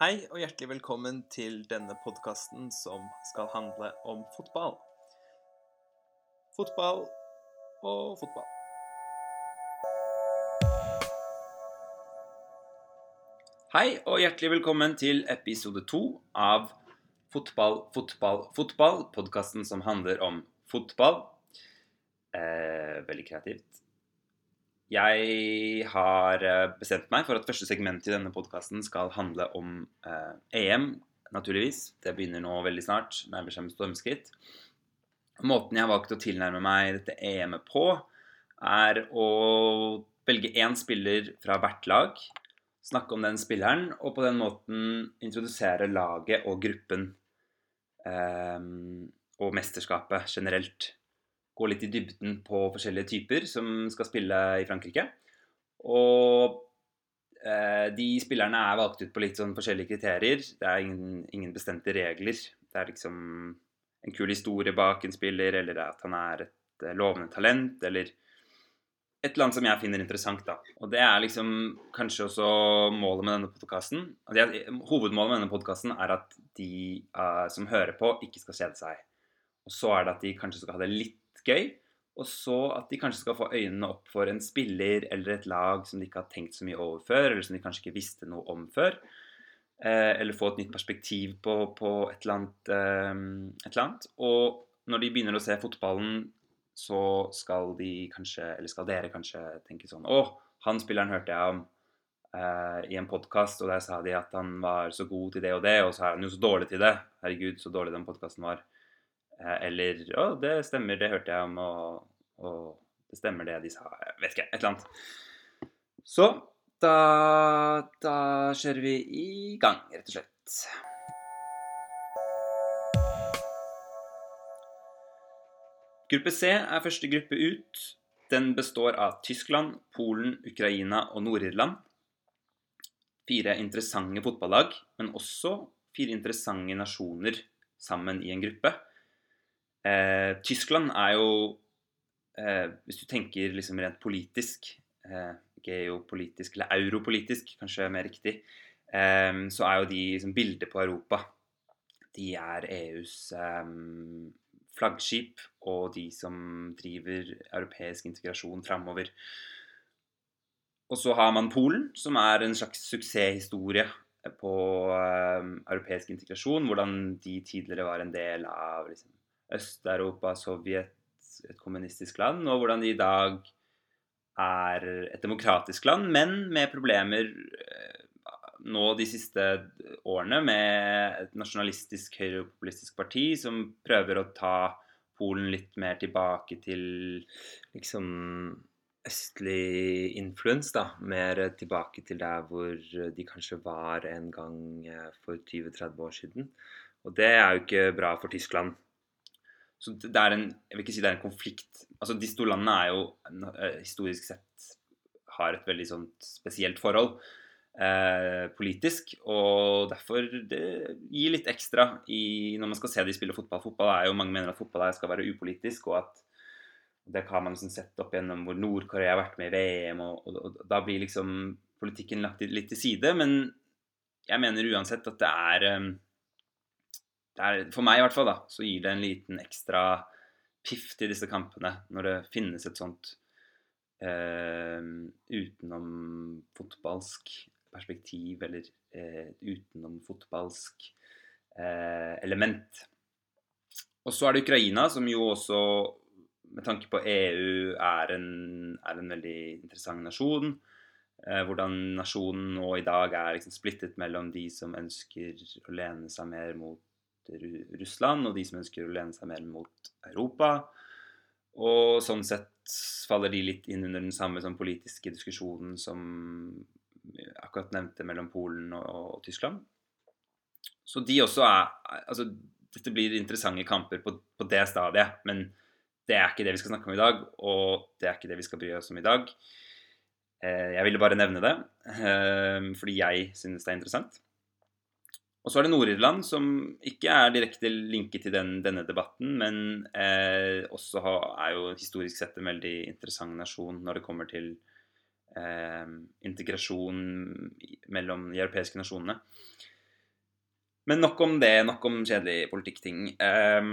Hei og hjertelig velkommen til denne podkasten som skal handle om fotball. Fotball og fotball. Hei og hjertelig velkommen til episode to av Fotball, fotball, fotball. Podkasten som handler om fotball. Eh, veldig kreativt. Jeg har eh, bestemt meg for at første segment i denne podkasten skal handle om eh, EM, naturligvis. Det begynner nå veldig snart. Nærmer seg med stormskritt. Måten jeg har valgt å tilnærme meg dette EM-et på, er å velge én spiller fra hvert lag. Snakke om den spilleren, og på den måten introdusere laget og gruppen. Eh, og mesterskapet generelt gå litt i dybden på forskjellige typer som skal spille i Frankrike. Og eh, de spillerne er valgt ut på litt sånn forskjellige kriterier. Det er ingen, ingen, bestemte regler. Det er liksom en kul historie bak en spiller, eller at han er et eh, lovende talent, eller et eller annet som jeg finner interessant. da. Og det er liksom kanskje også målet med denne podkasten. Altså, hovedmålet med denne podkasten er at de uh, som hører på, ikke skal kjede seg. Og så er det at de kanskje skal ha det litt gøy. Og så at de kanskje skal få øynene opp for en spiller eller et lag som de ikke har tenkt så mye over før, eller som de kanskje ikke visste noe om før. Eh, eller få et nytt perspektiv på, på et, eller annet, eh, et, eller annet, Og når de begynner å se fotballen, så skal de kanskje, eller skal dere kanskje tenke sånn Å, han spilleren hørte jeg om eh, i en podkast, og der sa de at han var så god til det og det, og så er han jo så dårlig til det. Herregud, så dårlig den podkasten var. Eh, eller Å, det stemmer, det hørte jeg om, og, og, det stemmer det de sa. Jeg vet ikke. Et eller annet. Så da, da kjører vi i gang, rett og slett. Gruppe C er første gruppe ut. Den består av Tyskland, Polen, Ukraina og Nord-Irland. Fire interessante fotballag, men også fire interessante nasjoner sammen i en gruppe. Eh, Tyskland er jo eh, Hvis du tenker liksom rent politisk, eh, geopolitisk eller europolitisk, kanskje mer riktig, eh, så er jo de liksom, bildet på Europa. De er EUs eh, flaggskip og de som driver europeisk integrasjon framover. Og så har man Polen, som er en slags suksesshistorie på um, europeisk integrasjon. Hvordan de tidligere var en del av liksom, Øst-Europa, Sovjet, et kommunistisk land, og hvordan de i dag er et demokratisk land, men med problemer eh, nå de siste årene med et nasjonalistisk høyrepopulistisk parti som prøver å ta Polen litt mer tilbake til liksom østlig influens, da. Mer tilbake til der hvor de kanskje var en gang eh, for 20-30 år siden. Og det er jo ikke bra for Tyskland. Så det er en Jeg vil ikke si det er en konflikt. Altså, Disse to landene er jo uh, historisk sett har et veldig sånt spesielt forhold eh, politisk. Og derfor det gir litt ekstra i, når man skal se de spille fotball. Fotball er jo Mange mener at fotball skal være upolitisk, og at det har man liksom sett opp gjennom hvor Nord-Korea har vært med i VM, og, og, og, da blir liksom politikken lagt litt til side. Men jeg mener uansett at det er um, er, for meg i hvert fall, da, så gir det en liten ekstra piff til disse kampene når det finnes et sånt eh, utenom fotballsk perspektiv eller eh, utenom fotballsk eh, element. Og så er det Ukraina, som jo også med tanke på EU er en, er en veldig interessant nasjon. Eh, hvordan nasjonen nå i dag er liksom splittet mellom de som ønsker å lene seg mer mot Russland, og de som ønsker å lene seg mer mot Europa. Og sånn sett faller de litt inn under den samme sånn, politiske diskusjonen som akkurat nevnte mellom Polen og, og, Tyskland. Så de også er Altså, dette blir interessante kamper på, på, det stadiet, men det er ikke det vi skal snakke om i dag, og det er ikke det vi skal bry oss om i dag. Eh, jeg ville bare nevne det, eh, fordi jeg synes det er interessant. Og så er det Nord-Irland, som ikke er direkte linket til den, denne debatten, men eh, også ha, er jo historisk sett en veldig interessant nasjon når det kommer til eh, integrasjon mellom de europeiske nasjonene. Men nok om det. Nok om kjedelig politikkting. Eh,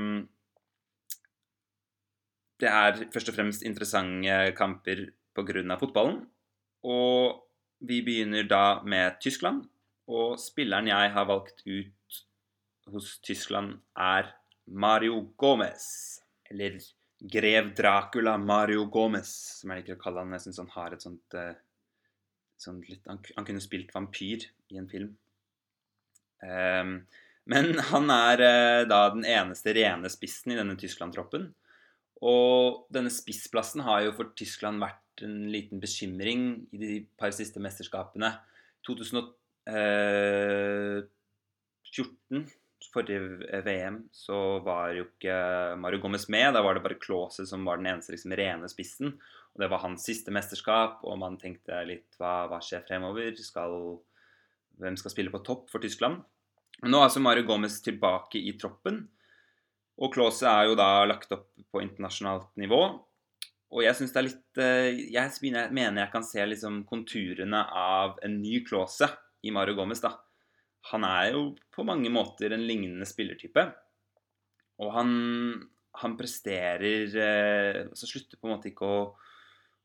det er først og fremst interessante kamper pga. fotballen. Og vi begynner da med Tyskland. Og spilleren jeg har valgt ut hos Tyskland, er Mario Gomez. Eller grev Dracula Mario Gomez, som jeg liker å kalle han. Jeg syns han har et sånt, uh, sånt litt, han, kunne spilt vampyr i en film. Um, men han er uh, da den eneste rene spissen i denne Tyskland-troppen. Og denne spissplassen har jo for Tyskland vært en liten bekymring i de par siste mesterskapene. 2014, eh, forrige VM, så var jo ikke Mario Gomez med. Da var det bare Klause som var den eneste liksom, rene spissen. Og det var hans siste mesterskap, og man tenkte litt hva, hva skjer fremover? Skal, hvem skal spille på topp for Tyskland? Men nå er altså Mario Gomez tilbake i troppen. Og Klause er jo da lagt opp på internasjonalt nivå. Og jeg syns det er litt eh, Jeg mener jeg kan se liksom konturene av en ny Klause i Mario Gomez. da. Han er jo på mange måter en lignende spillertype. Og han, han presterer eh, Så slutter på en måte ikke å,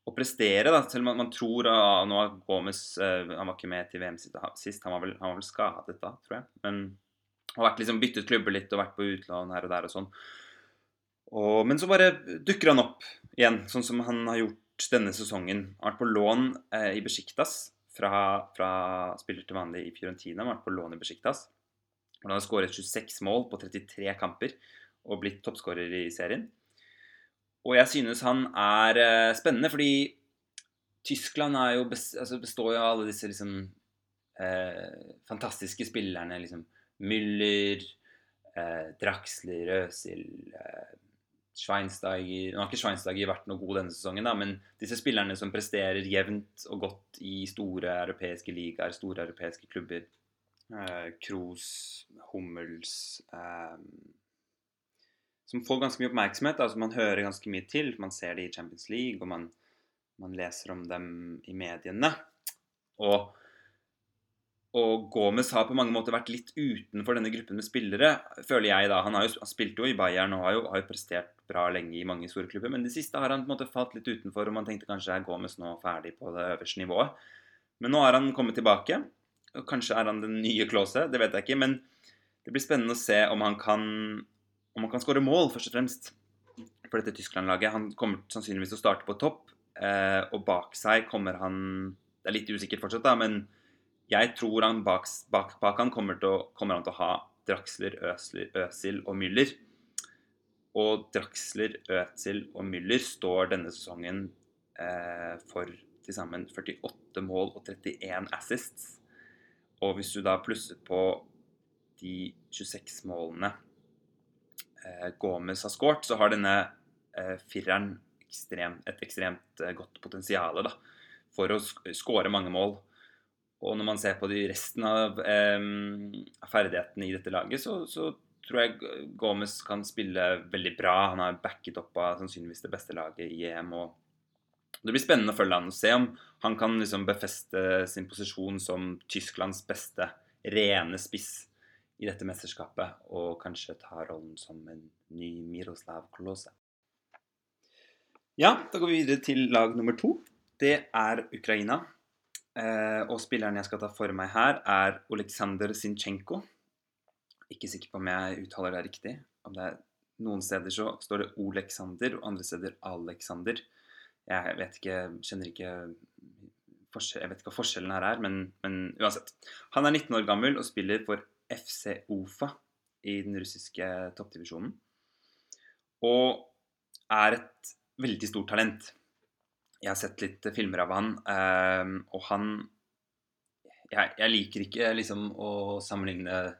å prestere, da. Selv om man, man tror at nå er Gomez eh, Han var ikke med til VM sist. Han var vel, han var vel skadet da, tror jeg. Men har vært liksom byttet klubber litt og vært på utlån her og der og sånn. Og, men så bare dukker han opp igjen, sånn som han har gjort denne sesongen. Han har vært på lån eh, i Besjiktas fra, fra, spiller til vanlig i Fiorentina. Vært på lån i Besjiktas. Han har skåret 26 mål på 33 kamper og blitt toppskårer i serien. Og jeg synes han er eh, spennende, fordi Tyskland jo altså består jo av alle disse liksom, eh, fantastiske spillerne. liksom Müller, eh, Draxler, Røsil, eh, Schweinsteiger Nå har ikke Schweinsteiger vært noe god denne sesongen, da, men disse spillerne som presterer jevnt og godt i store europeiske ligaer, store europeiske klubber eh, Kroos, Hummels eh, Som får ganske mye oppmerksomhet. altså Man hører ganske mye til. Man ser det i Champions League, og man, man leser om dem i mediene. Og og Gomez har på mange måter vært litt utenfor denne gruppen med spillere, føler jeg da. Han, har jo, han spilte jo i Bayern og har jo, har jo, prestert bra lenge i mange store klubber. Men det siste har han på en måte falt litt utenfor, og man tenkte kanskje er Gomez nå ferdig på det øverste nivået. Men nå har han kommet tilbake. og Kanskje er han den nye Klause, det vet jeg ikke. Men det blir spennende å se om han kan, om han kan skåre mål, først og fremst, for dette Tyskland-laget. Han kommer sannsynligvis til å starte på topp, eh, og bak seg kommer han Det er litt usikkert fortsatt, da, men jeg tror han bak, bak, bak han kommer, til å, kommer han til å ha Draxler, Øsler, Øsil og Müller. Og Draxler, Øsil og Müller står denne sesongen eh, for til sammen 48 mål og 31 assists. Og hvis du da plusser på de 26 målene eh, Gomez har skåret, så har denne eh, fireren ekstrem, et ekstremt eh, godt potensial for å skåre mange mål. Og når man ser på de resten av eh, ferdighetene i dette laget, så, så, tror jeg Gomez kan spille veldig bra. Han har backet opp av sannsynligvis det beste laget i EM. og Det blir spennende å følge han og se om han kan liksom befeste sin posisjon som Tysklands beste rene spiss i dette mesterskapet, og kanskje ta rollen som en ny Miroslav Klose. Ja, da går vi videre til lag nummer to. Det er Ukraina. Eh, og spilleren jeg skal ta for meg her, er Oleksandr Zinchenko. Ikke sikker på om jeg uttaler det riktig. Det er Noen steder så står det Oleksander, og andre steder Alexander. Jeg vet ikke, kjenner ikke Jeg vet ikke hva forskjellen her er, men, men uansett. Han er 19 år gammel og spiller for FC Ofa i den russiske toppdivisjonen. Og er et veldig stort talent jeg har sett litt filmer av han, um, og han jeg, jeg, liker ikke liksom å sammenligne Ødegård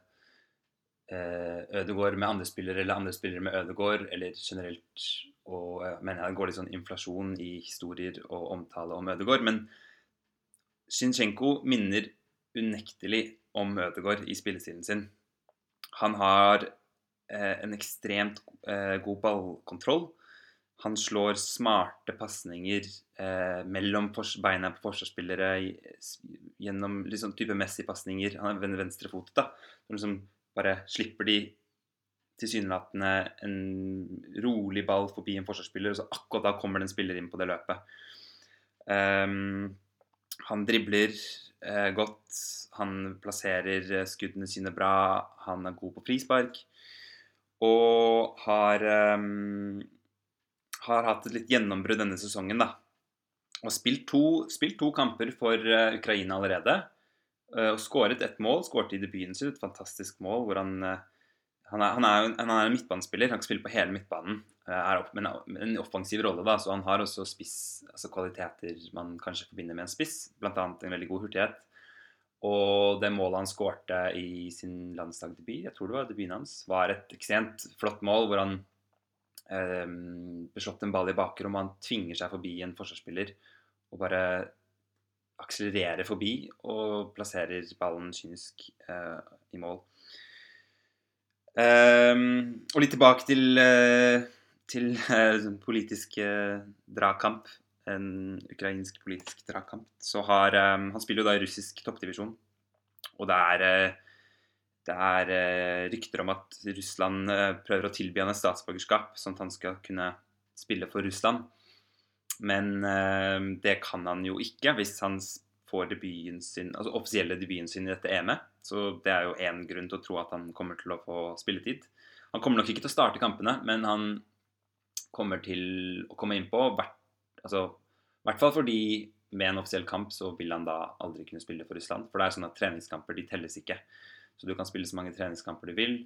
Ødegaard med andre spillere eller andre spillere med Ødegård, eller generelt og jeg mener det går litt sånn inflasjon i historier og omtale om Ødegård. Men Shinsjenko minner unektelig om Ødegård i spillestilen sin. Han har eh, en ekstremt eh, god ballkontroll. Han slår smarte pasninger eh, mellom beina på forsvarsspillere gjennom liksom type Messi-pasninger. Han er venstrefotet, da. Som liksom bare slipper de tilsynelatende en rolig ball forbi en forsvarsspiller, og så akkurat da kommer det en spiller inn på det løpet. Um, han dribler eh, godt, han plasserer eh, skuddene sine bra, han er god på frispark. Og har um, har hatt et litt gjennombrudd denne sesongen, da. Og spilt to, spilt to kamper for uh, Ukraina allerede. Uh, og skåret ett mål. Skåret i debuten sin et fantastisk mål hvor han uh, han er, han, er, han er, en midtbanespiller, han kan spille på hele midtbanen. Er opp, men en offensiv rolle, da, så han har også spiss, altså kvaliteter man kanskje forbinder med en spiss. Bl.a. en veldig god hurtighet. Og det målet han skårte i sin landslagsdebut, jeg tror det var debuten hans, var et ekstremt flott mål hvor han beslått en ball i bakrom, han tvinger seg forbi en forsvarsspiller og bare akselererer forbi og plasserer ballen kynisk eh, i mål. Um, og litt tilbake til, uh, til uh, politisk uh, dragkamp. En ukrainsk politisk dragkamp. Så har um, Han spiller jo da i russisk toppdivisjon. Og det er, det er rykter om at Russland prøver å tilby han et statsborgerskap, sånn at han skal kunne spille for Russland. Men det kan han jo ikke hvis han får debuten sin, altså offisielle debuten sin i dette EM-et. Så det er jo én grunn til å tro at han kommer til å få spilletid. Han kommer nok ikke til å starte kampene, men han kommer til å komme innpå. Altså, I hvert fall fordi med en offisiell kamp så vil han da aldri kunne spille for Russland. For det er sånn at treningskamper de telles ikke. Så du kan spille så mange treningskamper du vil.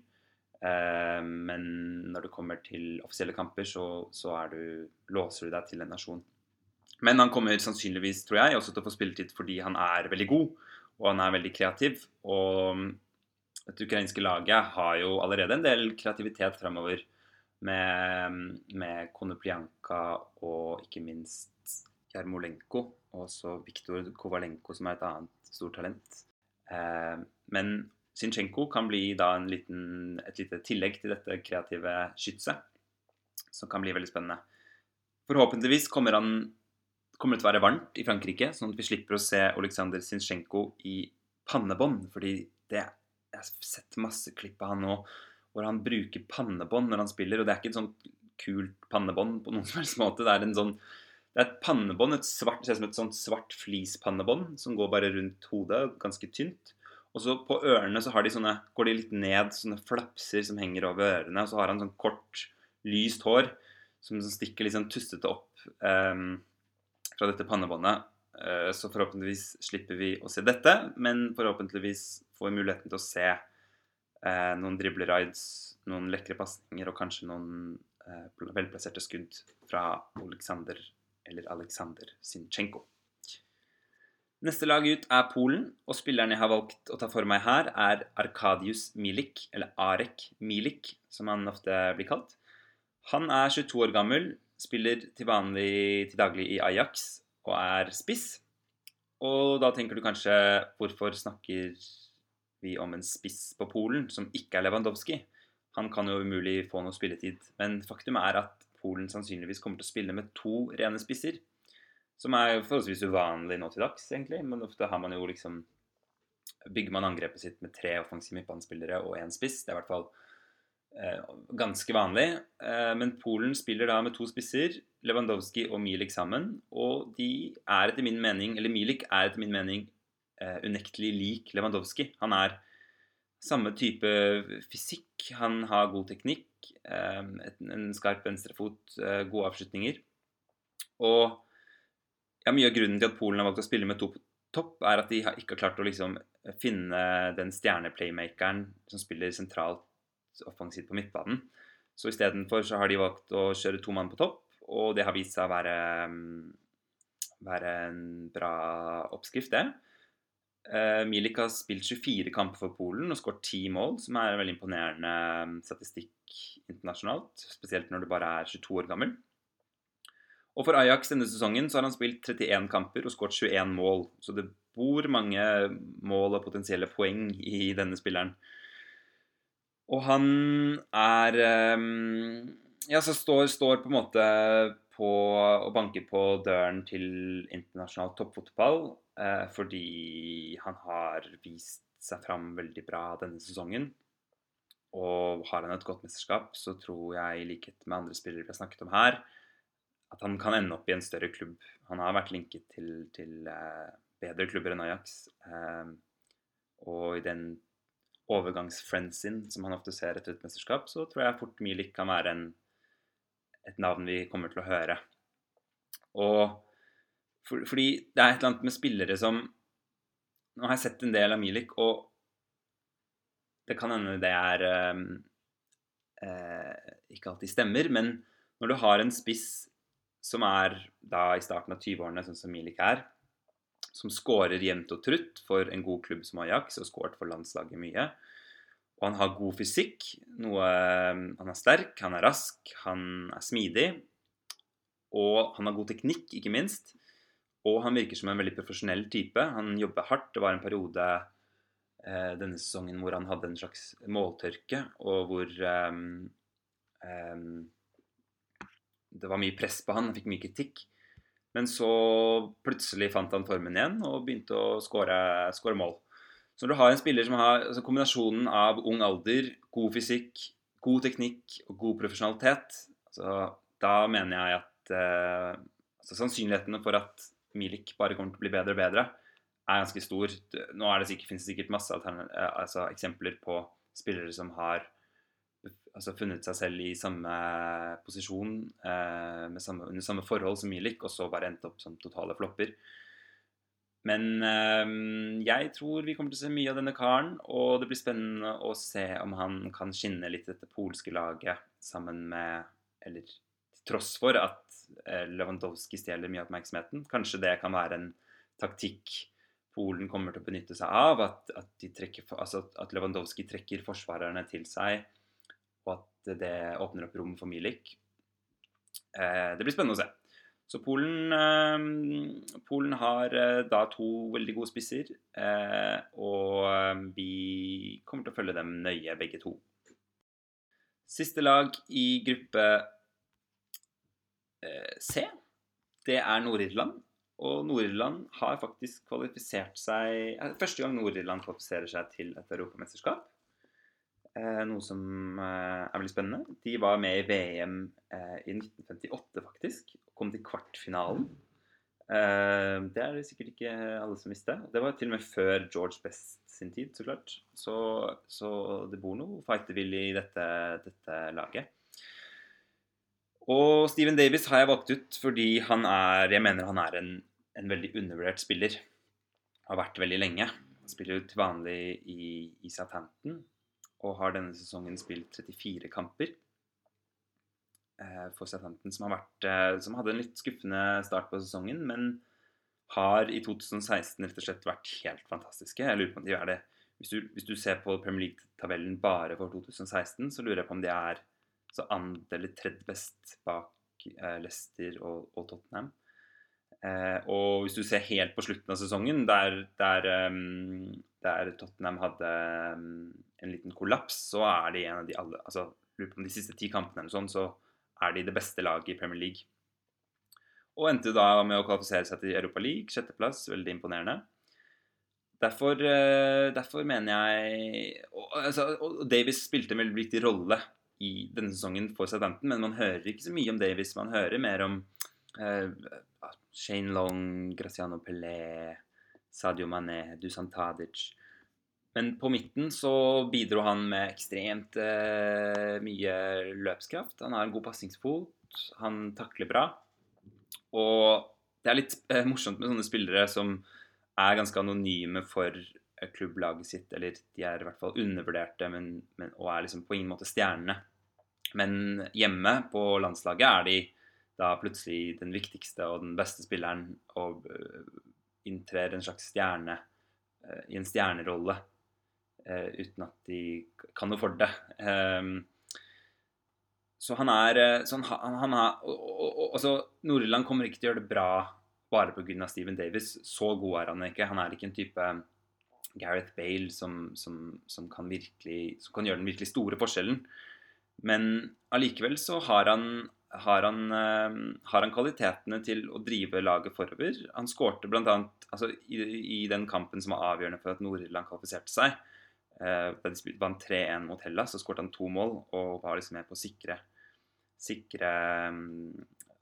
Eh, men når det kommer til offisielle kamper, så, så du, låser du deg til en nasjon. Men han kommer sannsynligvis, tror jeg, også til å få spilletid fordi han er veldig god, og han er veldig kreativ. Og det ukrainske laget har jo allerede en del kreativitet fremover med, med Konoplyanka og ikke minst Jarmolenko, og også Viktor Kovalenko, som er et annet stort talent. Eh, men Zinchenko kan bli liten, et lite tillegg til dette kreative skytset, som kan bli veldig spennende. Forhåpentligvis kommer han kommer det til å være varmt i Frankrike, sånn at vi slipper å se Oleksandr Zinchenko i pannebånd. Fordi det, jeg har sett masse klipp av han nå hvor han bruker pannebånd når han spiller. Og det er ikke et sånt kult pannebånd på noen som helst måte. Det er en sånn det er et pannebånd, et svart, ser ut som et sånt svart flispannebånd som går bare rundt hodet, ganske tynt. Og så på ørene så har de sånne, går de litt ned, sånne flapser som henger over ørene. Og så har han sånn kort, lyst hår som, som stikker litt sånn tustete opp. Um, fra dette pannebåndet. Uh, så forhåpentligvis slipper vi å se dette, men forhåpentligvis får vi muligheten til å se uh, noen driblerides, noen lekre pasninger og kanskje noen uh, velplasserte skudd fra Oleksandr eller Aleksandr Sinchenko. Neste lag ut er Polen, og spilleren jeg har valgt å ta for meg her, er Arkadius Milik, eller Arek Milik, som han ofte blir kalt. Han er 22 år gammel, Spiller til vanlig til daglig i Ajax og er spiss. Og da tenker du kanskje hvorfor snakker vi om en spiss på Polen som ikke er Lewandowski? Han kan jo umulig få noe spilletid. Men faktum er at Polen sannsynligvis kommer til å spille med to rene spisser. Som er forholdsvis uvanlig nå til dags, egentlig. Men ofte har man jo liksom Bygger man angrepet sitt med tre offensive midtbanespillere og én spiss. Det er i hvert fall Eh, ganske vanlig. Eh, men Polen spiller da med to spisser, Lewandowski og Milik sammen. Og de er etter min mening, eller Milik er etter min mening eh, unektelig lik Lewandowski. Han er samme type fysikk, han har god teknikk, en skarp venstrefot, gode avslutninger. Og ja, mye av grunnen til at Polen har valgt å spille med to på topp, er at de ikke har klart å liksom finne den stjerneplaymakeren som spiller sentralt offensivt på midtbanen. Så istedenfor så har de valgt å kjøre to mann på topp, og det har vist seg å være, mm, være en bra oppskrift, det. Uh, Milik har spilt 24 kamper for Polen og skåret 10 mål, som er en veldig imponerende mm, statistikk internasjonalt. Spesielt når du bare er 22 år gammel. Og For Ajax denne sesongen så har han spilt 31 kamper og skåret 21 mål. Så det bor mange mål og potensielle poeng i denne spilleren. Og han er ehm, Ja, så står, står på en måte på og banker på døren til internasjonal toppfotball eh, fordi han har vist seg fram veldig bra denne sesongen. og har han et godt mesterskap, så tror jeg, i likhet med andre spillere vi har snakket om her, at han kan ende opp i en større klubb. Han har vært linket til, til eh, bedre klubber enn Ajax. Eh, og i den overgangsfrenzyen som han ofte ser etter et mesterskap, så tror jeg fort Milik kan være en, et navn vi kommer til å høre. Og for, fordi det er et eller annet med spillere som Nå har jeg sett en del av Milik, og det kan hende det er eh, eh, ikke alltid stemmer, men når du har en spiss som er da i starten av 20-årene, sånn som Milik er, som skårer jevnt og trutt for en god klubb som Ajax, og skåret for landslaget mye. Og han har god fysikk. Noe, han er sterk, han er rask, han er smidig. Og han har god teknikk, ikke minst. Og han virker som en veldig profesjonell type. Han jobber hardt. Det var en periode eh, denne sesongen hvor han hadde en slags måltørke, og hvor eh, eh, det var mye press på han. Han fikk mye kritikk. Men så plutselig fant han formen igjen og begynte å skåre mål. Så når du har en spiller som har altså kombinasjonen av ung alder, god fysikk, god teknikk og god profesjonalitet, altså, da mener jeg at eh, altså, sannsynlighetene for at Milik bare kommer til å bli bedre og bedre, er ganske stor. Nå er det sikkert, finnes det sikkert masse eh, altså, eksempler på spillere som har altså, funnet seg selv i samme posisjon eh, samme, under samme forhold som Milik, og så bare endt opp som totale flopper. Men eh, jeg tror vi kommer til å se mye av denne karen, og det blir spennende å se om han kan skinne litt dette polske laget sammen med Eller til tross for at eh, Lewandowski stjeler mye av oppmerksomheten. Kanskje det kan være en taktikk Polen kommer til å benytte seg av. At, at, trekker, altså at Lewandowski trekker forsvarerne til seg, det åpner opp rom for Milik. Eh, det blir spennende å se. Så Polen, eh, Polen har eh, da to veldig gode spisser, og vi kommer til å følge dem nøye, begge to. Siste lag i gruppe C, det er Nord-Irland. Og Nord-Irland har faktisk kvalifisert seg Første gang Nord-Irland kvalifiserer seg til et europamesterskap. Eh, noe som eh, er veldig spennende. De var med i VM eh, i 1958, faktisk. Kom til kvartfinalen. Det er det sikkert ikke alle som visste. Det var til og med før George Best sin tid, så klart. Så, så det bor noe fightervillig i dette, dette laget. Og Steven Davis har jeg valgt ut fordi han er Jeg mener han er en, en veldig undervurdert spiller. Har vært veldig lenge. Spiller til vanlig i, i Southampton og har denne sesongen spilt 34 kamper eh, for Southampton, som, vært, eh, som hadde en litt skuffende start på sesongen, men har i 2016 rett og slett vært helt fantastiske. Jeg lurer på om de er det. Hvis du, hvis du ser på Premier League-tabellen bare for 2016, så lurer jeg på om de er så andre eller tredje best bak eh, Leicester og, og Tottenham. Eh, og hvis du ser helt på slutten av sesongen, der, der, um, der Tottenham hadde um, en liten kollaps, så er de en av de alle altså, på de siste ti kampene eller sånn, så er de det beste laget i Premier League. Og endte da med å kvalifisere seg til Europa League, sjetteplass, veldig imponerende. Derfor, uh, derfor mener jeg og, altså, og Davis spilte en veldig viktig rolle i denne sesongen for Southampton, men man hører ikke så mye om Davis. Man hører mer om uh, Shane Long, Graciano Pelé, Sadio Mané, Dusan Tadic. Men på midten så bidro han med ekstremt eh, mye løpskraft. Han har en god pasningsfot, han takler bra. Og det er litt eh, morsomt med sånne spillere som er ganske anonyme for klubblaget sitt, eller de er i hvert fall undervurderte men, men, og er liksom på ingen måte stjernene. Men hjemme på landslaget er de da plutselig den viktigste og den beste spilleren og uh, inntrer en slags stjerne uh, i en stjernerolle uten at de kan noe for det. Um, så han er så han, han er, og, og, og, altså, Nordland kommer ikke til å gjøre det bra bare pga. Steven Davis. Så god er han ikke. Han er ikke en type Gareth Bale som, som, som, kan, virkelig, som kan gjøre den virkelig store forskjellen. Men allikevel så har han, har, han, uh, har han, kvalitetene til å drive laget forover. Han skårte bl.a. Altså, i, i den kampen som var avgjørende for at Nord-Irland kvalifiserte seg, Eh, da de vant 3-1 mot Hellas, så skåret han to mål og var liksom med på å sikre, sikre um,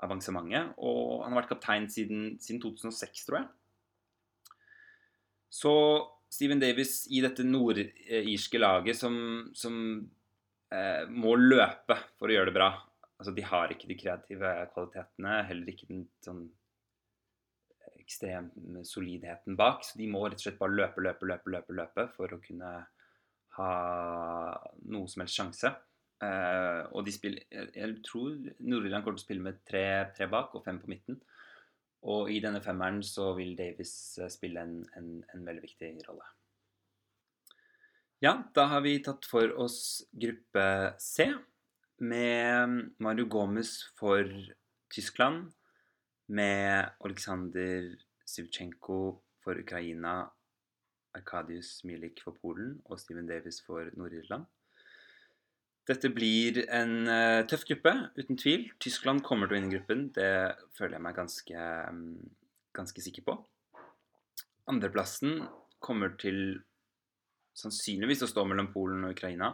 avansementet. Og han har vært kaptein siden, siden 2006, tror jeg. Så Steven Davis i dette nordirske laget som, som eh, må løpe for å gjøre det bra. Altså, de har ikke de kreative kvalitetene, heller ikke den sånn ekstreme solidheten bak. Så de må rett og slett bare løpe, løpe, løpe, løpe, løpe for å kunne ha noe som helst sjanse. Uh, og de spiller Jeg, tror Nord-Irland kommer til å spille med tre, tre, bak og fem på midten. Og i denne femmeren så vil Davis eh, spille en, en, en veldig viktig rolle. Ja, da har vi tatt for oss gruppe C med Mario Gomez for Tyskland, med Oleksandr Sivtsjenko for Ukraina Arkadius Milik for Polen og Steven Davis for Nord-Irland. Dette blir en uh, tøff gruppe, uten tvil. Tyskland kommer til å vinne gruppen. Det føler jeg meg ganske, um, ganske sikker på. Andreplassen kommer til sannsynligvis å stå mellom Polen og Ukraina.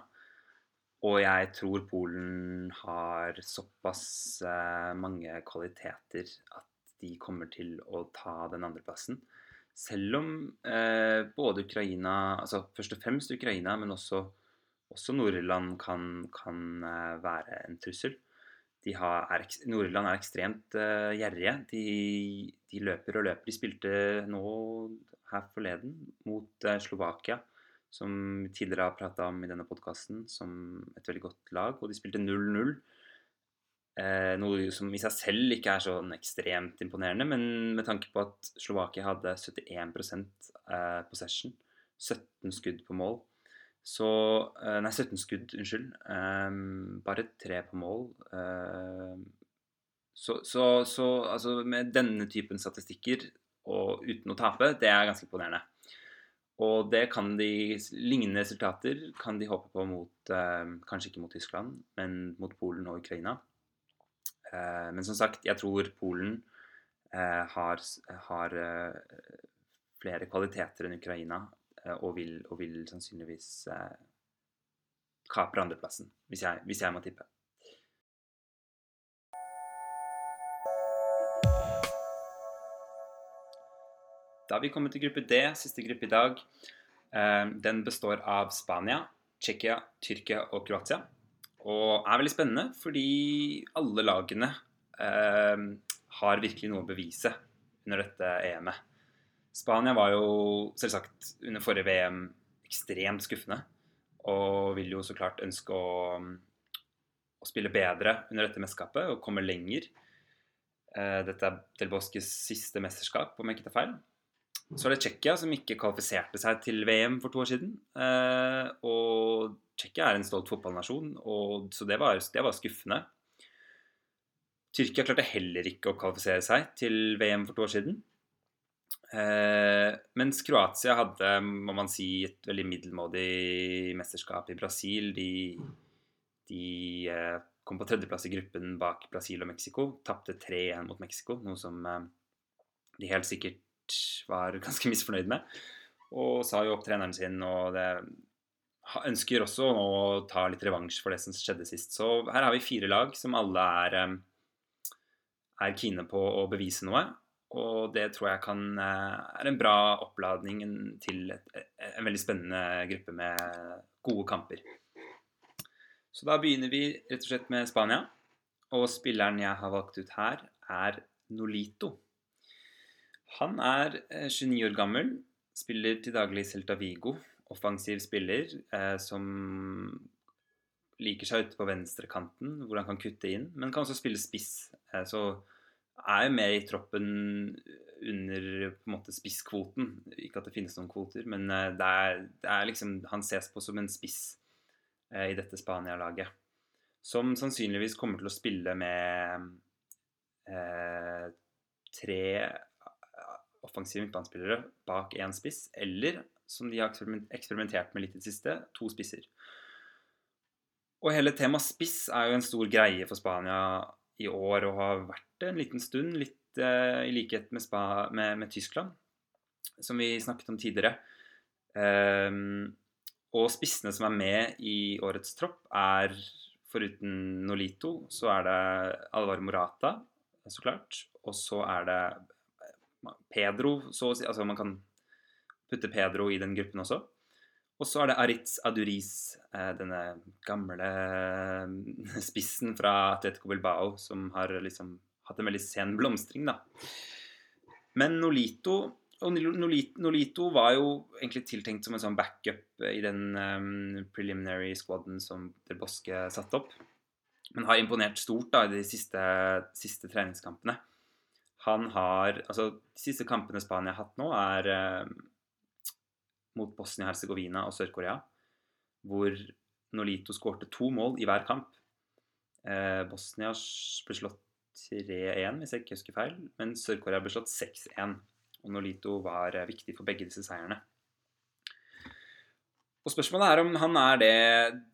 Og jeg tror Polen har såpass uh, mange kvaliteter at de kommer til å ta den andreplassen. Selv om eh, både Ukraina altså Først og fremst Ukraina, men også, også Nord-Irland kan, kan uh, være en trussel. Nord-Irland er ekstremt eh, gjerrige. De, de, løper og løper. De spilte nå her forleden mot eh, Slovakia, som vi tidligere har prata om i denne podkasten, som et veldig godt lag. Og de spilte 0-0. Eh, noe som i seg selv ikke er sånn ekstremt imponerende, men med tanke på at Slovakia hadde 71 eh, possession, 17 skudd på mål så eh, Nei, 17 skudd, unnskyld. Eh, bare tre på mål. Eh, så, så, så, altså med denne typen statistikker og uten å tape, det er ganske imponerende. Og det kan de Lignende resultater kan de håpe på mot eh, Kanskje ikke mot Tyskland, men mot Polen og Ukraina. Eh, men som sagt, jeg tror Polen eh, har, har eh, flere kvaliteter enn Ukraina og vil, og vil sannsynligvis kapre andreplassen, hvis jeg, hvis jeg må tippe. Da har vi kommet til gruppe D, siste gruppe i dag. Den består av Spania, Tsjekkia, Tyrkia og Kroatia. Og er veldig spennende fordi alle lagene eh, har virkelig noe å bevise under dette EM-et. Spania var jo selvsagt under forrige VM ekstremt skuffende. Og vil jo så klart ønske å, å spille bedre under dette mesterskapet og komme lenger. Eh, dette er Del Bosques siste mesterskap, om jeg ikke tar feil. Så er det Tsjekkia, som ikke kvalifiserte seg til VM for to år siden. Eh, og Tsjekkia er en stolt fotballnasjon, så det var, det var, skuffende. Tyrkia klarte heller ikke å kvalifisere seg til VM for to år siden. Eh, mens Kroatia hadde, må man si, et veldig middelmådig mesterskap i Brasil. De, de eh, kom på tredjeplass i gruppen bak Brasil og Mexico. Tapte 3-1 mot Mexico, noe som de helt var ganske misfornøyd med. Og sa jo opp treneren sin, og det ønsker også å ta litt revansj for det som skjedde sist. Så her har vi fire lag som alle er, er kine på å bevise noe. Og det tror jeg kan, eh, er en bra oppladning til et, en veldig spennende gruppe med gode kamper. Så da begynner vi rett og slett med Spania. Og spilleren jeg har valgt ut her, er Nolito. Han er 29 eh, år gammel, spiller til daglig Celta Vigo offensiv spiller eh, som liker seg ute på venstrekanten, hvor han kan kutte inn, men kan også spille spiss. Eh, så er jo med i troppen under på en måte spisskvoten. Ikke at det finnes noen kvoter, men eh, det er, det er liksom, han ses på som en spiss eh, i dette Spania-laget. Som sannsynligvis kommer til å spille med eh, tre offensive midtbanespillere bak én spiss, eller som de har eksperimentert med litt i det siste, to spisser. Og hele temaet spiss er jo en stor greie for Spania i år og har vært det en liten stund, litt eh, i likhet med, Spa, med, med, Tyskland, som vi snakket om tidligere. Um, Og spissene som er med i årets tropp, er foruten Nolito, så er det Alvaro Morata, så klart. Og så er det Pedro, så å si. Altså man kan putte Pedro i den gruppen også. Og så er det Aritz Aduriz, eh, denne gamle eh, spissen fra Atletico Bilbao, som har liksom hatt en veldig sen blomstring, da. Men Nolito og Nolito var jo egentlig tiltenkt som en sånn backup i den um, preliminary squaden som Del Bosque satte opp. Men har imponert stort da i de siste, siste treningskampene. Han har Altså, de siste kampene Spania har hatt nå, er eh, mot Bosnia-Hercegovina og Sør-Korea. Hvor Nolito skårte to mål i hver kamp. Eh, Bosnia ble slått 3-1, hvis jeg ikke husker feil. Men Sør-Korea ble slått 6-1. Og Nolito var eh, viktig for begge disse seierne. Og Spørsmålet er om han er det,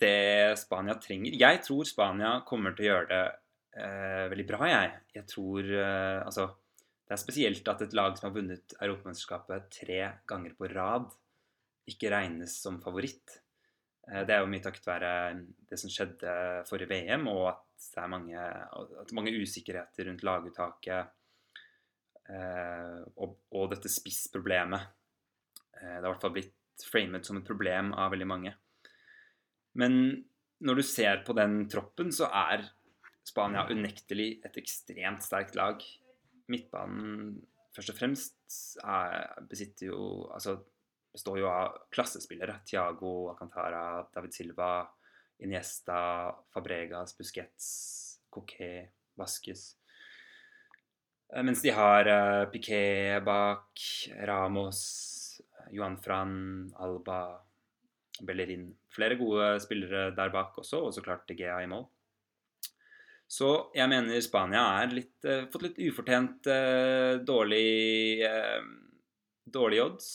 det Spania trenger. Jeg tror Spania kommer til å gjøre det veldig bra, jeg. Jeg tror eh, Altså, det er spesielt at et lag som har vunnet Europamesterskapet tre ganger på rad, ikke regnes som favoritt. Eh, det er jo mye takket være det som skjedde forrige VM, og at det er mange, mange usikkerheter rundt laguttaket Eh, og, og, dette spissproblemet. Eh, det har i hvert fall blitt framet som et problem av veldig mange. Men når du ser på den troppen, så er Spania unektelig et ekstremt sterkt lag. Midtbanen først og fremst er, besitter jo Altså består jo av klassespillere. Tiago Alcantara, David Silva, Iniesta, Fabregas, Busquets, Coquet, Vasques. Eh, mens de har uh, Piquet bak, Ramos, Johan Fran, Alba, Bellerin. Flere gode spillere der bak også, og så klart De Gea i mål. Så jeg mener Spania er litt, uh, fått litt ufortjent uh, dårlig, dårlig odds.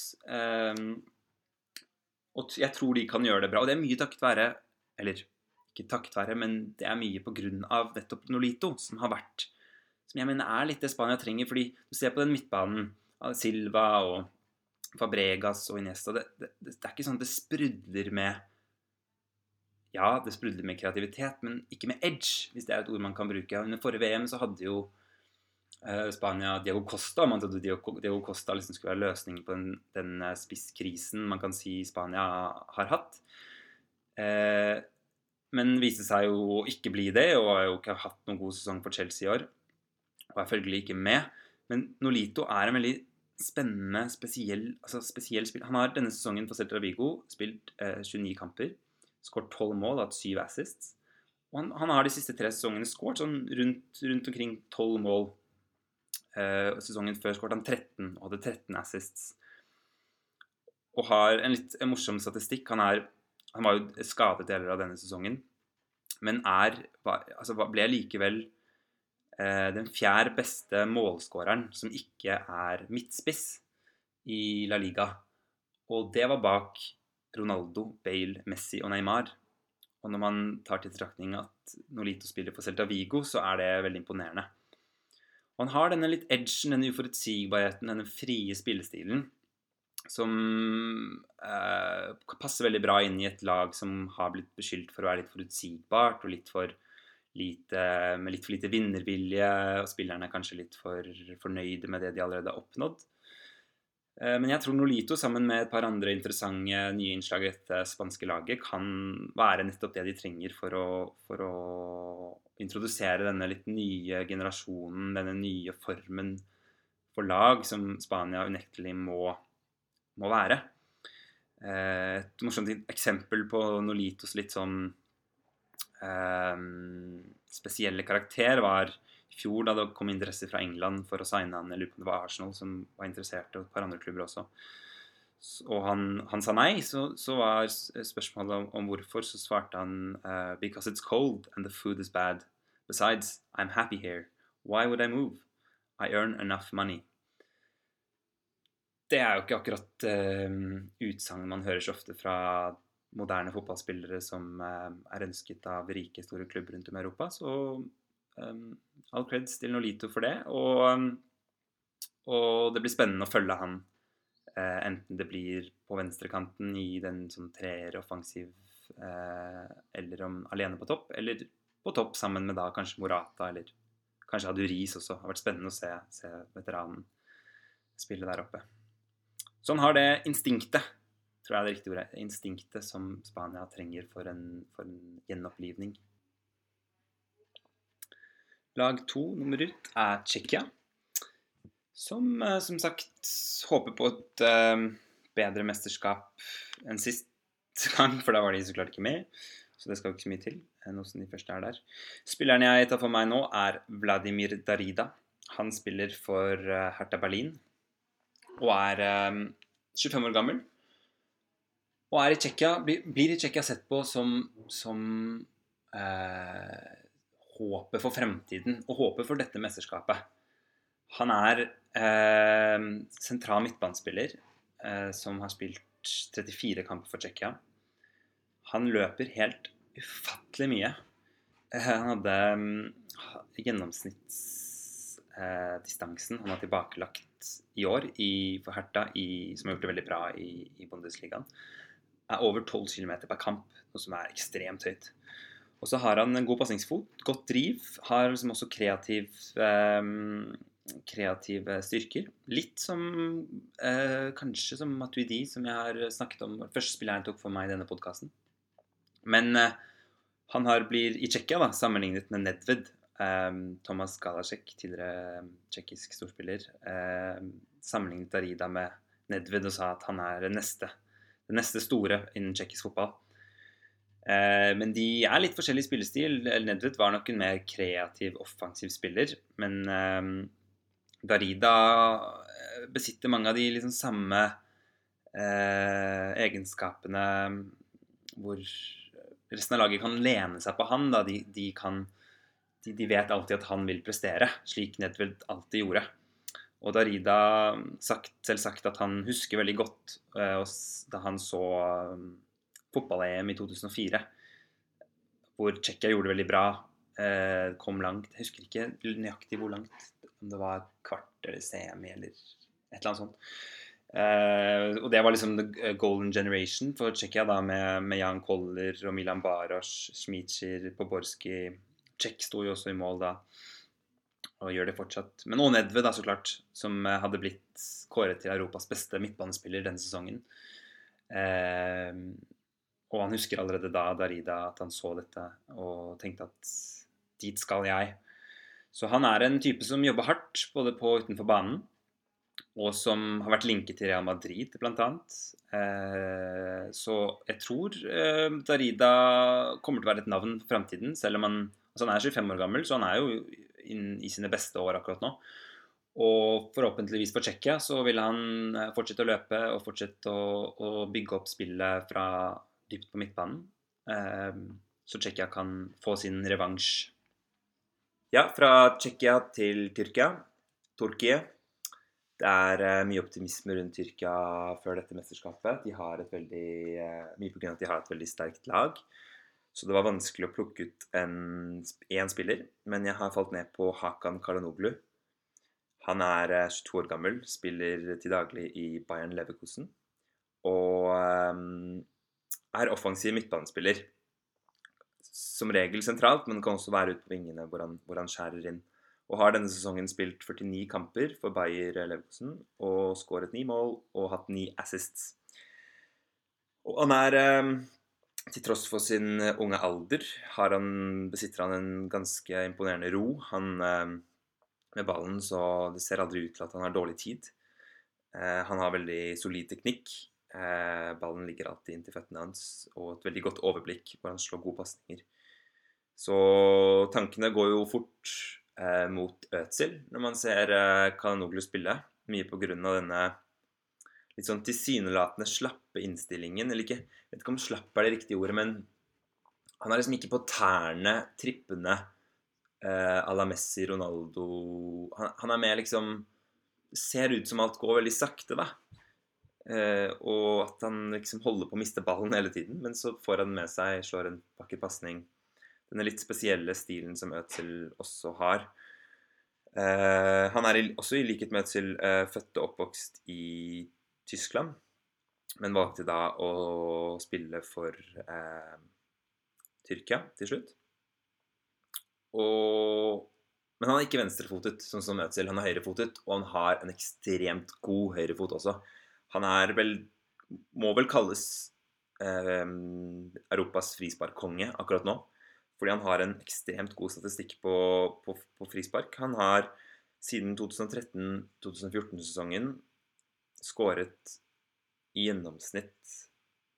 og jeg tror de kan gjøre det bra. Og det er mye takket være Eller ikke takket være, men det er mye på grunn av nettopp Nolito, som har vært som jeg mener er litt det Spania trenger. fordi du ser på den midtbanen Silva og Fabregas og Iniesta det, det, det, er ikke sånn at det sprudler med Ja, det sprudler med kreativitet, men ikke med edge, hvis det er et ord man kan bruke. Under forrige VM så hadde jo uh, Spania Diego Costa. Man trodde Diego, Costa liksom skulle være løsningen på den, den uh, spisskrisen man kan si Spania har hatt. Uh, men viste seg jo å ikke bli det, og har jo ikke hatt noen god sesong for Chelsea i år og er følgelig ikke med. Men Nolito er en veldig spennende, spesiell, altså spesiell spill. Han har denne sesongen for Celta Vigo spilt eh, 29 kamper, skåret 12 mål, hatt 7 assists. Og han, han, har de siste tre sesongene skåret sånn rundt, rundt, omkring 12 mål. Eh, sesongen før skåret han 13 og hadde 13 assists. Og har en litt morsom statistikk. Han, er, han var jo skadet deler av denne sesongen, men er, altså, ble likevel Eh, den fjerde beste målskåreren som ikke er midtspiss i La Liga. Og det var bak Ronaldo, Bale, Messi og Neymar. Og når man tar til betraktning at Nolito spiller for Celta Vigo, så er det veldig imponerende. Og han har denne litt edgen, denne uforutsigbarheten, denne frie spillestilen som eh, passer veldig bra inn i et lag som har blitt beskyldt for å være litt forutsigbart og litt for lite, med litt for lite vinnervilje, og spillerne er kanskje litt for fornøyde med det de allerede har oppnådd. Eh, men jeg tror Nolito sammen med et par andre interessante nye innslag i dette spanske laget kan være nettopp det de trenger for å, for å introdusere denne litt nye generasjonen, denne nye formen for lag som Spania unektelig må, må være. Eh, et morsomt eksempel på Nolitos litt sånn Ehm, spesielle karakter var i fjor, da det kom interesse fra England for å signe han. Jeg lurer på det var Arsenal som var interessert, og et par andre klubber også. Og han, han sa nei. Så, så, var spørsmålet om, om, hvorfor, så svarte han uh, Because it's cold and the food is bad. Besides, I'm happy here. Why would I move? I earn enough money. Det er jo ikke akkurat uh, utsagn man hører så ofte fra moderne fotballspillere som uh, er ønsket av rike, store klubber rundt om i Europa. Så um, all creds til Nolito for det. Og, og, det blir spennende å følge han Uh, enten det blir på venstrekanten i den sånn treer offensiv, uh, eller om alene på topp, eller på topp sammen med da kanskje Morata, eller kanskje Aduris også. Det har vært spennende å se, se veteranen spille der oppe. Så han har det instinktet, tror jeg er det riktige ordet, instinktet som Spania trenger for en, for en gjenopplivning. Lag to nummer ut er Tsjekkia. Som eh, som sagt håper på et uh, bedre mesterskap enn sist gang, for da var de så klart ikke med. Så det skal jo ikke så mye til. Nå som de første er der. Spilleren jeg tar for meg nå, er Vladimir Darida. Han spiller for Hertha Berlin og er um, 25 år gammel. Og er i Tsjekkia, blir, i Tsjekkia sett på som, som uh, håpet for fremtiden og håpet for dette mesterskapet. Han er eh, sentral midtbanespiller eh, som har spilt 34 kamper for Tsjekkia. Han løper helt ufattelig mye. Eh, han hadde um, gjennomsnittsdistansen han har tilbakelagt i år i, for Hertha, i, som har gjort det veldig bra i, i Bundesligaen, er over 12 km per kamp, noe som er ekstremt høyt. Og så har han en god pasningsfot, godt driv, har liksom også kreativ eh, kreative styrker. Litt som eh, kanskje som Matuidi, som jeg har snakket om første spilleren tok for meg i denne podkasten. Men eh, han har blir i Tsjekkia sammenlignet med Nedved. Eh, Thomas Galasek, tidligere eh, tsjekkisk storspiller, eh, sammenlignet Darida med Nedved og sa at han er neste, det neste store innen tsjekkisk fotball. Eh, men de er litt forskjellig spillestil. Nedved var nok en mer kreativ, offensiv spiller. Men Darida eh, besitter mange av de liksom samme eh, egenskapene hvor resten av laget kan lene seg på han. De, de, kan, de, de, vet alltid at han vil prestere, slik Nedved alltid gjorde. Og Darida sagt, selv sagt at han husker veldig godt da han så um, fotball-EM i 2004, hvor Tsjekkia gjorde det veldig bra. Eh, kom langt. Jeg husker ikke nøyaktig hvor langt om det var kvart eller semi eller et eller annet sånt. Uh, og det var liksom the golden generation for Tsjekkia, da, med, med, Jan Koller og Milan Baros, Smicer, Poborski Tsjekk sto jo også i mål da, og gjør det fortsatt. Men òg Edve da, så klart, som hadde blitt kåret til Europas beste midtbanespiller denne sesongen. Uh, og han husker allerede da Darida at han så dette og tenkte at dit skal jeg. Så han er en type som jobber hardt både på og utenfor banen. Og som har vært linket til Real Madrid, bl.a. Eh, så jeg tror eh, Darida kommer til å være et navn for framtiden. Selv om han, altså han er 25 år gammel, så han er jo inn i sine beste år akkurat nå. Og forhåpentligvis for Tsjekkia så vil han eh, fortsette å løpe og fortsette å, å bygge opp spillet fra dypt på midtbanen. Eh, så Tsjekkia kan få sin revansj ja, fra Tsjekkia til Tyrkia. Torkie. Det er uh, mye optimisme rundt Tyrkia før dette mesterskapet. De har et veldig, uh, mye pga. at de har et veldig sterkt lag. Så det var vanskelig å plukke ut én spiller. Men jeg har falt ned på Hakan Kalanoglu. Han er uh, 22 år gammel, spiller til daglig i Bayern Leverkusen. Og um, er offensiv midtbanespiller som regel sentralt, men kan også være ute på vingene hvor han, hvor han, skjærer inn. Og har denne sesongen spilt 49 kamper for Bayer Leverkusen og skåret ni mål og hatt ni assists. Og han er eh, Til tross for sin unge alder han, besitter han en ganske imponerende ro. Han eh, med ballen så det ser aldri ut til at han har dårlig tid. Eh, han har veldig solid teknikk. Eh, ballen ligger alltid inntil føttene hans, og et veldig godt overblikk hvor han slår gode pasninger. Så tankene går jo fort eh, mot Øtzil når man ser eh, Kalanoglu spille. Mye på grunn av denne litt sånn tilsynelatende slappe innstillingen. Eller ikke, jeg vet ikke om slapp er det riktige ordet, men han er liksom ikke på tærne, trippende eh, à la Messi, Ronaldo han, han er mer liksom Ser ut som alt går veldig sakte, da. Eh, og at han liksom holder på å miste ballen hele tiden, men så får han med seg, slår en vakker pasning. Denne litt spesielle stilen som Øtzil også har. Eh, han er også i likhet med Øtzil eh, født og oppvokst i Tyskland, men valgte da å spille for eh, Tyrkia til slutt. Og, men han er ikke venstrefotet, sånn som Øtzil. Han er høyrefotet, og han har en ekstremt god høyrefot også. Han er vel Må vel kalles eh, Europas frisparkkonge akkurat nå. Fordi han har en ekstremt god statistikk på, på, på frispark. Han har siden 2013-2014-sesongen skåret i gjennomsnitt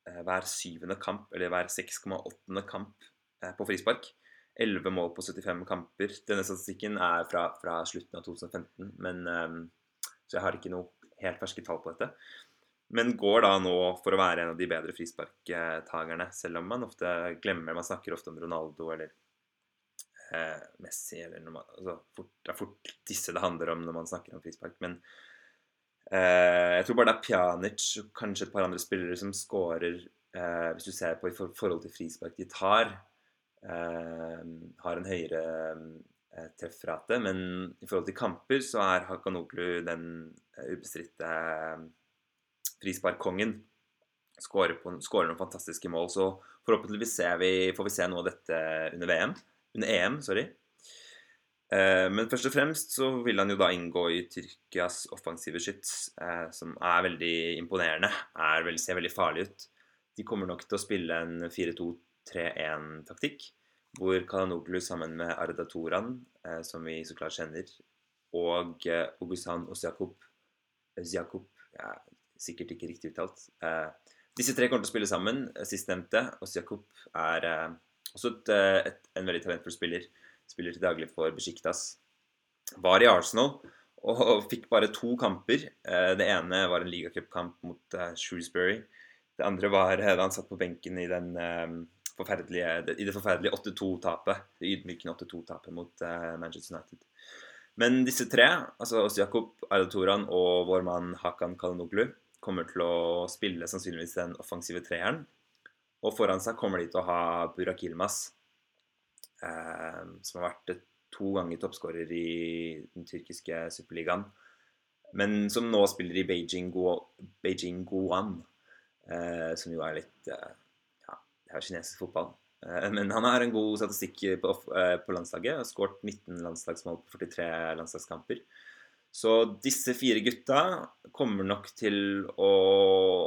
eh, hver syvende kamp, eller hver 6,8. kamp eh, på frispark. 11 mål på 75 kamper. Denne statistikken er fra, fra slutten av 2015, men, eh, så jeg har ikke noe helt ferske tall på dette. Men går da nå for å være en av de bedre frisparktagerne, selv om man ofte glemmer Man snakker ofte om Ronaldo eller eh, Messi eller noe, altså, Det er fort disse det handler om når man snakker om frispark. Men eh, jeg tror bare det er Pjanic og kanskje et par andre spillere som scorer eh, Hvis du ser på i forhold til frispark de tar, Eh, har en høyere eh, treffrate. Men i forhold til kamper så er Hakanoglu den eh, ubestridte frisparkkongen. Skårer, skårer, noen fantastiske mål. Så forhåpentligvis vi, får vi se noe av dette under VM. Under EM, sorry. Men først og fremst så vil han jo da inngå i Tyrkias offensive skyts, som er veldig imponerende. Er, ser veldig farlig ut. De kommer nok til å spille en 4-2-3-1-taktikk hvor Kalanoglu sammen med Arda Toran, eh, som vi så klart kjenner, og Ogusan Osiakup Osjakub, ja, sikkert ikke riktig uttalt. Eh, disse tre kommer til å spille sammen. Sistnevnte, Osjakub, er eh, også et, eh, et, en veldig talentfull spiller. Spiller til daglig for Besjiktas. Var i Arsenal og fikk bare to kamper. Eh, det ene var en ligacupkamp mot Shrewsbury. Det andre var da han satt på benken i den i det forferdelige 8-2-tapet. Det ydmykende 8-2-tapet mot Manchester United. Men disse tre, altså Oss Jakob, Arda Toran og vår mann Hakan Kalanoglu, kommer til å spille sannsynligvis den offensive treeren. Og foran seg kommer de til å ha Burak Ilmaz, eh, som har vært to ganger toppskårer i den tyrkiske superligaen. Men som nå spiller i Beijing, Go Beijing Guan, eh, som jo er litt eh, det er kinesisk fotball. Eh, men han har en god statistikk på, eh, på landslaget. Har skåret 19 landslagsmål på 43 landslagskamper. Så disse fire gutta kommer nok til å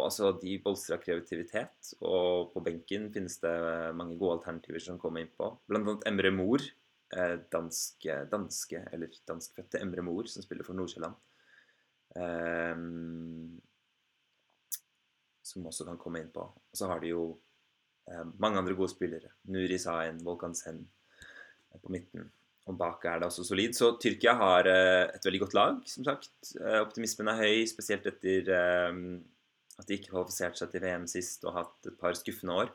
Altså, de bolstrer av kreativitet. Og på benken finnes det mange gode alternativer som kommer innpå. Blant annet Emre Mor. Eh, danske, danske eller danskfødte Emre Mor, som spiller for Nordsjælland. Um, som også kan komme innpå. Og så har de jo Eh, mange andre gode spillere. Nuri Sain, Volkan Sen på midten. Og bak er det også solid. Så Tyrkia har eh, et veldig godt lag, som sagt. Eh, optimismen er høy, spesielt etter at de ikke kvalifiserte seg til VM sist og hatt et par skuffende år.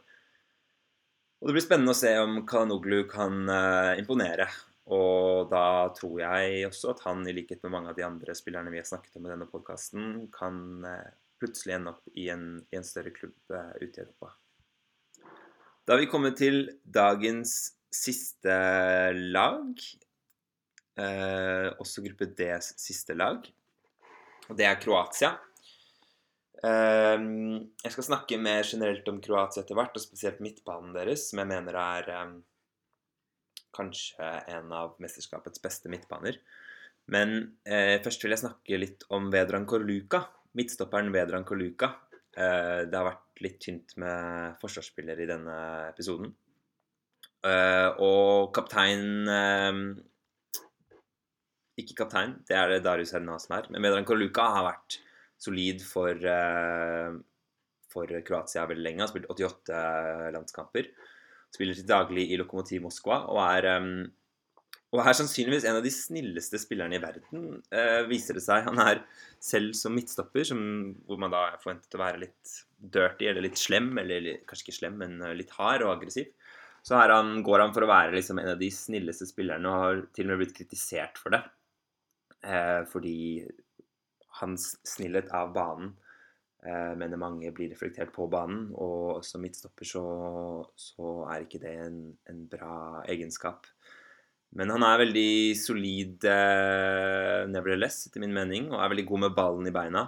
Og det blir spennende å se om Kalanoglu kan imponere. Og da tror jeg også at han, i likhet med mange av de andre spillerne vi har snakket om i denne podkasten, kan plutselig ende opp i en, i en større klubb ute i Europa. Da har vi kommet til dagens siste lag. Eh, også gruppe Ds siste lag. Og det er Kroatia. Eh, jeg skal snakke mer generelt om Kroatia etter hvert, og spesielt midtbanen deres, som jeg mener er eh, kanskje en av mesterskapets beste midtbaner. Men eh, først vil jeg snakke litt om Vedran Korluka. Midtstopperen Vedran Korluka. Eh, det har vært litt tynt med forsvarsspillere i denne episoden. Eh, og kaptein eh, Ikke kaptein, det er det Darius Herna som er. Men Medran Korluka har vært solid for, for Kroatia veldig lenge. Har spilt 88 landskamper. Spiller til daglig i Lokomotiv Moskva og er og er sannsynligvis en av de snilleste spillerne i verden, eh, viser det seg. Han er selv som midtstopper, som, hvor man da er forventet å være litt dirty eller litt slem, eller kanskje ikke slem, men eh, litt hard og aggressiv. Så han, går han for å være liksom en av de snilleste spillerne, og har til og med blitt kritisert for det. Eh, fordi hans snillhet av banen eh, mener mange blir reflektert på banen, og som midtstopper så, så er ikke det en, en bra egenskap. Men han er veldig solid eh, nevertheless, etter min mening, og er veldig god med ballen i beina.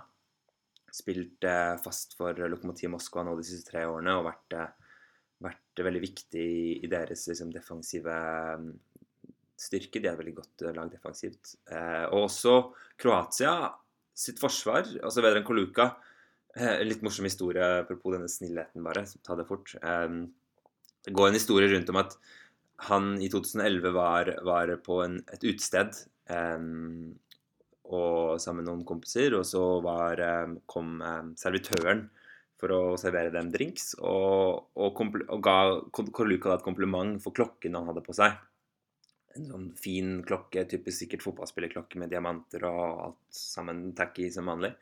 spilt eh, fast for Lokomotiv Moskva nå de siste tre årene og vært, eh, veldig viktig i deres liksom, defensive mm, styrke. De er et veldig godt lag defensivt. og også Kroatia sitt forsvar, altså Vedran Koluka Litt morsom historie apropos denne snillheten, bare. Ta det fort. det går en historie rundt om at han i 2011 var, var på en, et utested sammen med noen kompiser. Og så var, kom servitøren for å servere dem drinks, og, og, og ga Korluka et kompliment for klokken han hadde på seg. En sånn fin klokke, typisk sikkert fotballspillerklokke med diamanter og alt sammen tacky som vanlig.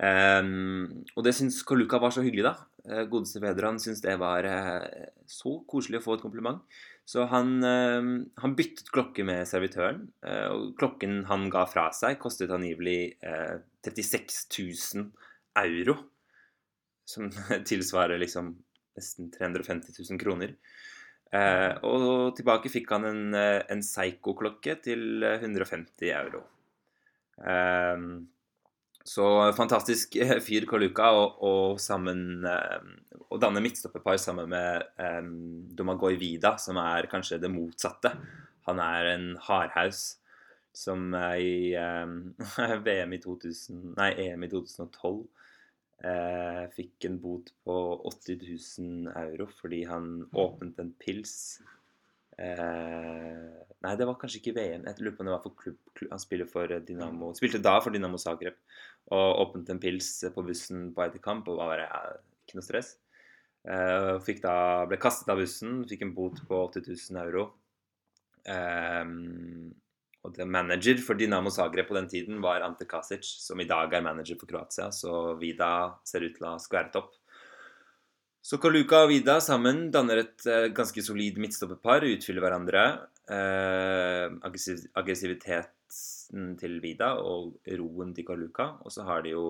Um, og det syns Korluka var så hyggelig, da. Uh, godeste Vedran syntes det var uh, så koselig å få et kompliment. Så han, eh, han, byttet klokke med servitøren. Eh, og klokken han ga fra seg, kostet angivelig 36 000 euro. Som tilsvarer liksom nesten 350 000 kroner. Eh, og tilbake fikk han en, en Psycho-klokke til 150 euro. Så fantastisk fyr Kaluka, og, og, sammen og danne midtstopperpar sammen med eh, Domagoj Vida, som er kanskje det motsatte. Han er en hardhaus som i VM i 2000, nei, EM i 2012 eh, fikk en bot på 80 000 euro fordi han åpnet en pils eh, Nei, det var kanskje ikke VM. Jeg lurer på om det var for klubb, klubb Han spiller for Dynamo, spilte da for Dynamo Zagreb og åpnet en pils på bussen på vei til kamp og var bare ja, ikke noe stress. Uh, da, ble kastet av bussen, fikk en bot på 80 000 euro. Um, og det manager for Dinamo Zagreb på den tiden var Ante Kasic, som i dag er manager for Kroatia. Så Vida ser ut til å ha skværet opp. Så Koluka og Vida sammen danner et uh, ganske solid midtstopperpar, utfyller hverandre. Eh, aggressiv, aggressiviteten til Vida og roen til Koluka. Og så har de jo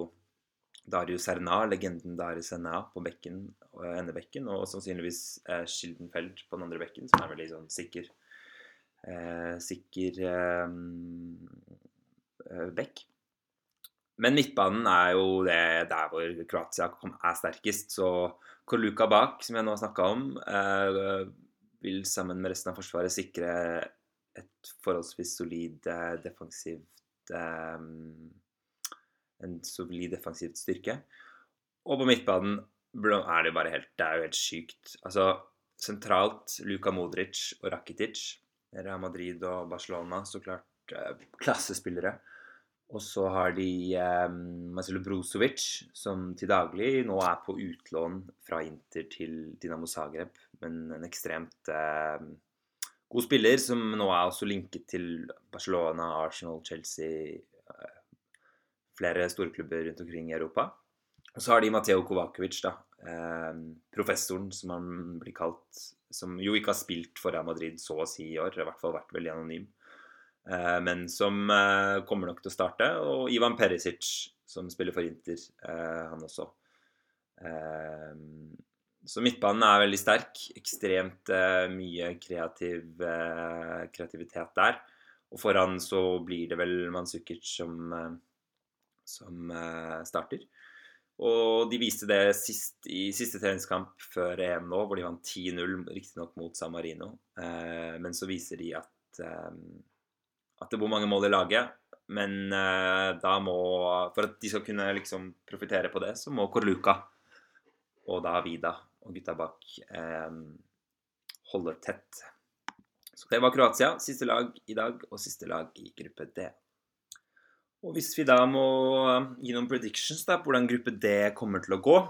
Dario Serna, legenden Dario Serna på bekken, eh, endebekken, og sannsynligvis eh, Schildenfeld på den andre bekken, som er veldig sånn sikker eh, sikker eh, eh, bekk. Men midtbanen er jo det der hvor Kroatia er sterkest. Så Koluka bak, som jeg nå har snakka om, eh, vil sammen med resten av Forsvaret sikre et forholdsvis solid defensivt en solid defensivt styrke. Og på midtbanen er det bare helt Det er jo helt sykt. Altså sentralt Luka Modric og Rakitic. Real Madrid og Barcelona, så klart eh, klassespillere. Og så har de eh, Marcelo Brozovic, som til daglig nå er på utlån fra Inter til Dinamo Zagreb. Men en ekstremt eh, god spiller, som nå er også linket til Barcelona, Arsenal, Chelsea, flere storklubber rundt omkring i Europa. Og så har de Mateo Kovakovic, da, eh, professoren som han blir kalt, som jo ikke har spilt for Real Madrid så å si i år, i hvert fall vært veldig anonym, eh, men som eh, kommer nok til å starte. Og Ivan Perisic, som spiller for Inter, eh, han også. Så midtbanen er veldig sterk. Ekstremt mye kreativ, kreativitet der. Og foran så blir det vel Manzukic som som starter. Og de viste det sist, i siste treningskamp før EM nå, hvor de vant 10-0, riktignok mot San Marino. Eh, men så viser de at, eh, at det bor mange mål i laget. Men da må For at de skal kunne liksom profitere på det, så må Korluka og da Vida og gutta bak holde tett. Så det var Kroatia. Siste lag i dag, og siste lag i gruppe D. Og hvis vi da må um, gi noen predictions da, på hvordan gruppe D kommer til å gå,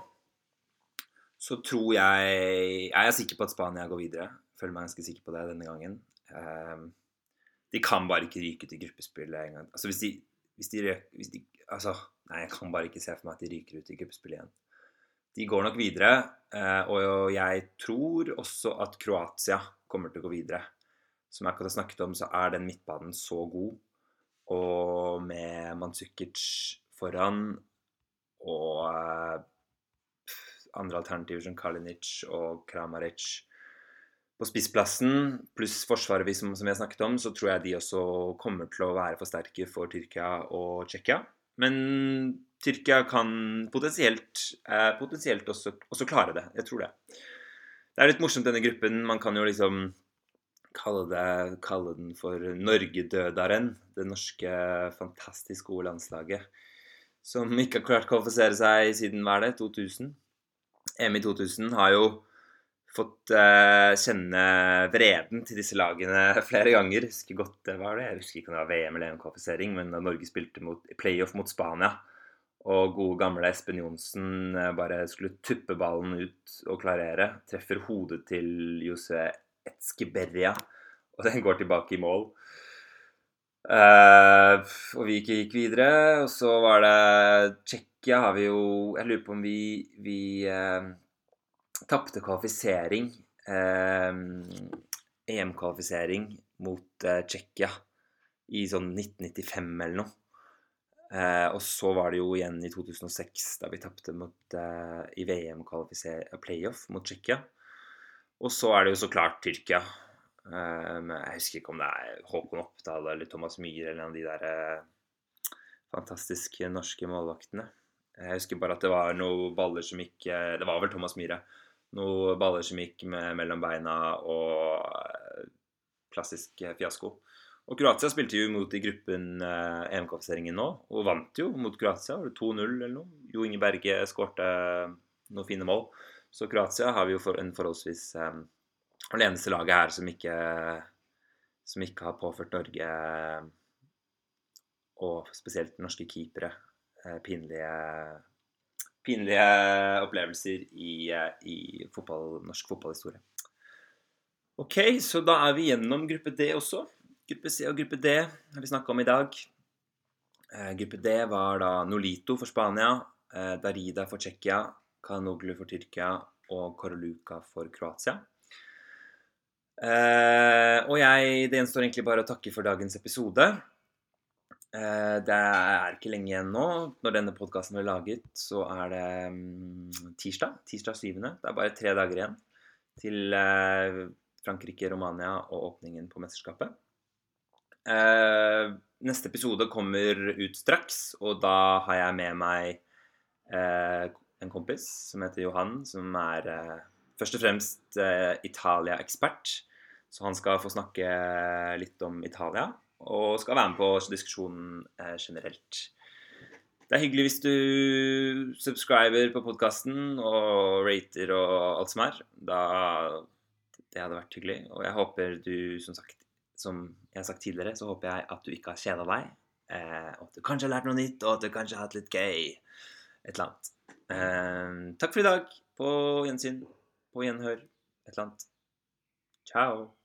så tror jeg Jeg er sikker på at Spania går videre. Føler meg ganske sikker på det denne gangen. Um, de kan bare ikke ryke til gruppespillet engang. Altså hvis de, hvis de, hvis de Altså, nei, jeg kan bare ikke se for meg at de ryker ut i gruppespillet igjen. De går nok videre, uh, og jeg tror også at Kroatia kommer til å gå videre. Som jeg akkurat har snakket om, så er den midtbanen så god og med Manzukic foran og uh, andre alternativer som Kalinic og Kramaric på spissplassen, pluss forsvaret som, som har snakket om, så tror jeg de også kommer til å være for sterke for Tyrkia og Tsjekkia. Men Tyrkia kan potensielt, eh, potensielt også, også, klare det. Jeg tror det. Det er litt morsomt, denne gruppen. Man kan jo liksom kalle, det, kalle den for Norgedødaren. Det norske fantastisk gode landslaget. Som ikke har klart å kvalifisere seg siden hva er det, 2000. EM i 2000 har jo fått uh, kjenne vreden til disse lagene flere ganger. Jeg husker godt det var det. Jeg husker ikke om det var VM eller EM-kvalifisering, men da Norge spilte mot, playoff mot Spania, og gode gamle Espen Johnsen uh, bare skulle tuppe ballen ut og klarere, treffer hodet til Jose Etzkeberria, og den går tilbake i mål. Uh, og vi gikk videre, og så var det Tsjekkia har vi jo Jeg lurer på om vi, vi tapte kvalifisering Uh, EM-kvalifisering mot uh, Tsjekkia i sånn 1995 eller noe. Uh, og så var det jo igjen i 2006, da vi tapte uh, i VM-playoff mot Tsjekkia. Og så er det jo så klart Tyrkia. men jeg husker ikke om det er Håkon Oppdal eller Thomas Myhre eller en av de der eh, fantastiske norske målvaktene. Jeg husker bare at det var noen baller som gikk Det var vel Thomas Myhre noen baller som gikk med, mellom beina og eh, klassisk fiasko. Og Kroatia spilte jo imot i gruppen eh, EM-kvalifiseringen nå, og vant jo mot Kroatia. 2-0 eller noe. Jo Inge Berge skårte noen fine mål. Så Kroatia har vi jo for en forholdsvis um, det eneste laget her som ikke, som ikke har påført Norge, og spesielt norske keepere, eh, pinlige pinlige opplevelser i, i fotball, norsk fotballhistorie. Ok, så da er vi gjennom gruppe D også. Gruppe C og gruppe D har vi snakka om i dag. Eh, gruppe D var da Nolito for Spania, eh, Darida for Tsjekkia, Kanoglu for Tyrkia og Koroluka for Kroatia. Eh, og jeg, det gjenstår egentlig bare å takke for dagens episode. Eh, det er ikke lenge igjen nå. Når denne podkasten blir laget, så er det mm, tirsdag. Tirsdag 7. Det er bare tre dager igjen til eh, Frankrike, Romania og åpningen på mesterskapet. Eh, neste episode kommer ut straks, og da har jeg med meg en kompis som heter Johan, som er først og fremst Italia-ekspert. Så han skal få snakke litt om Italia og skal være med på diskusjonen eh, generelt. Det er hyggelig hvis du subscriber på podkasten og rater og alt som er. Da, det hadde vært hyggelig. Og jeg håper du, som, sagt, som jeg har sagt tidligere, så håper jeg at du ikke har kjeda deg. Eh, og at du kanskje har lært noe nytt, og at du kanskje har hatt litt gøy. Et eller annet. Eh, takk for i dag. På gjensyn. På gjenhør. Et eller annet. Ciao.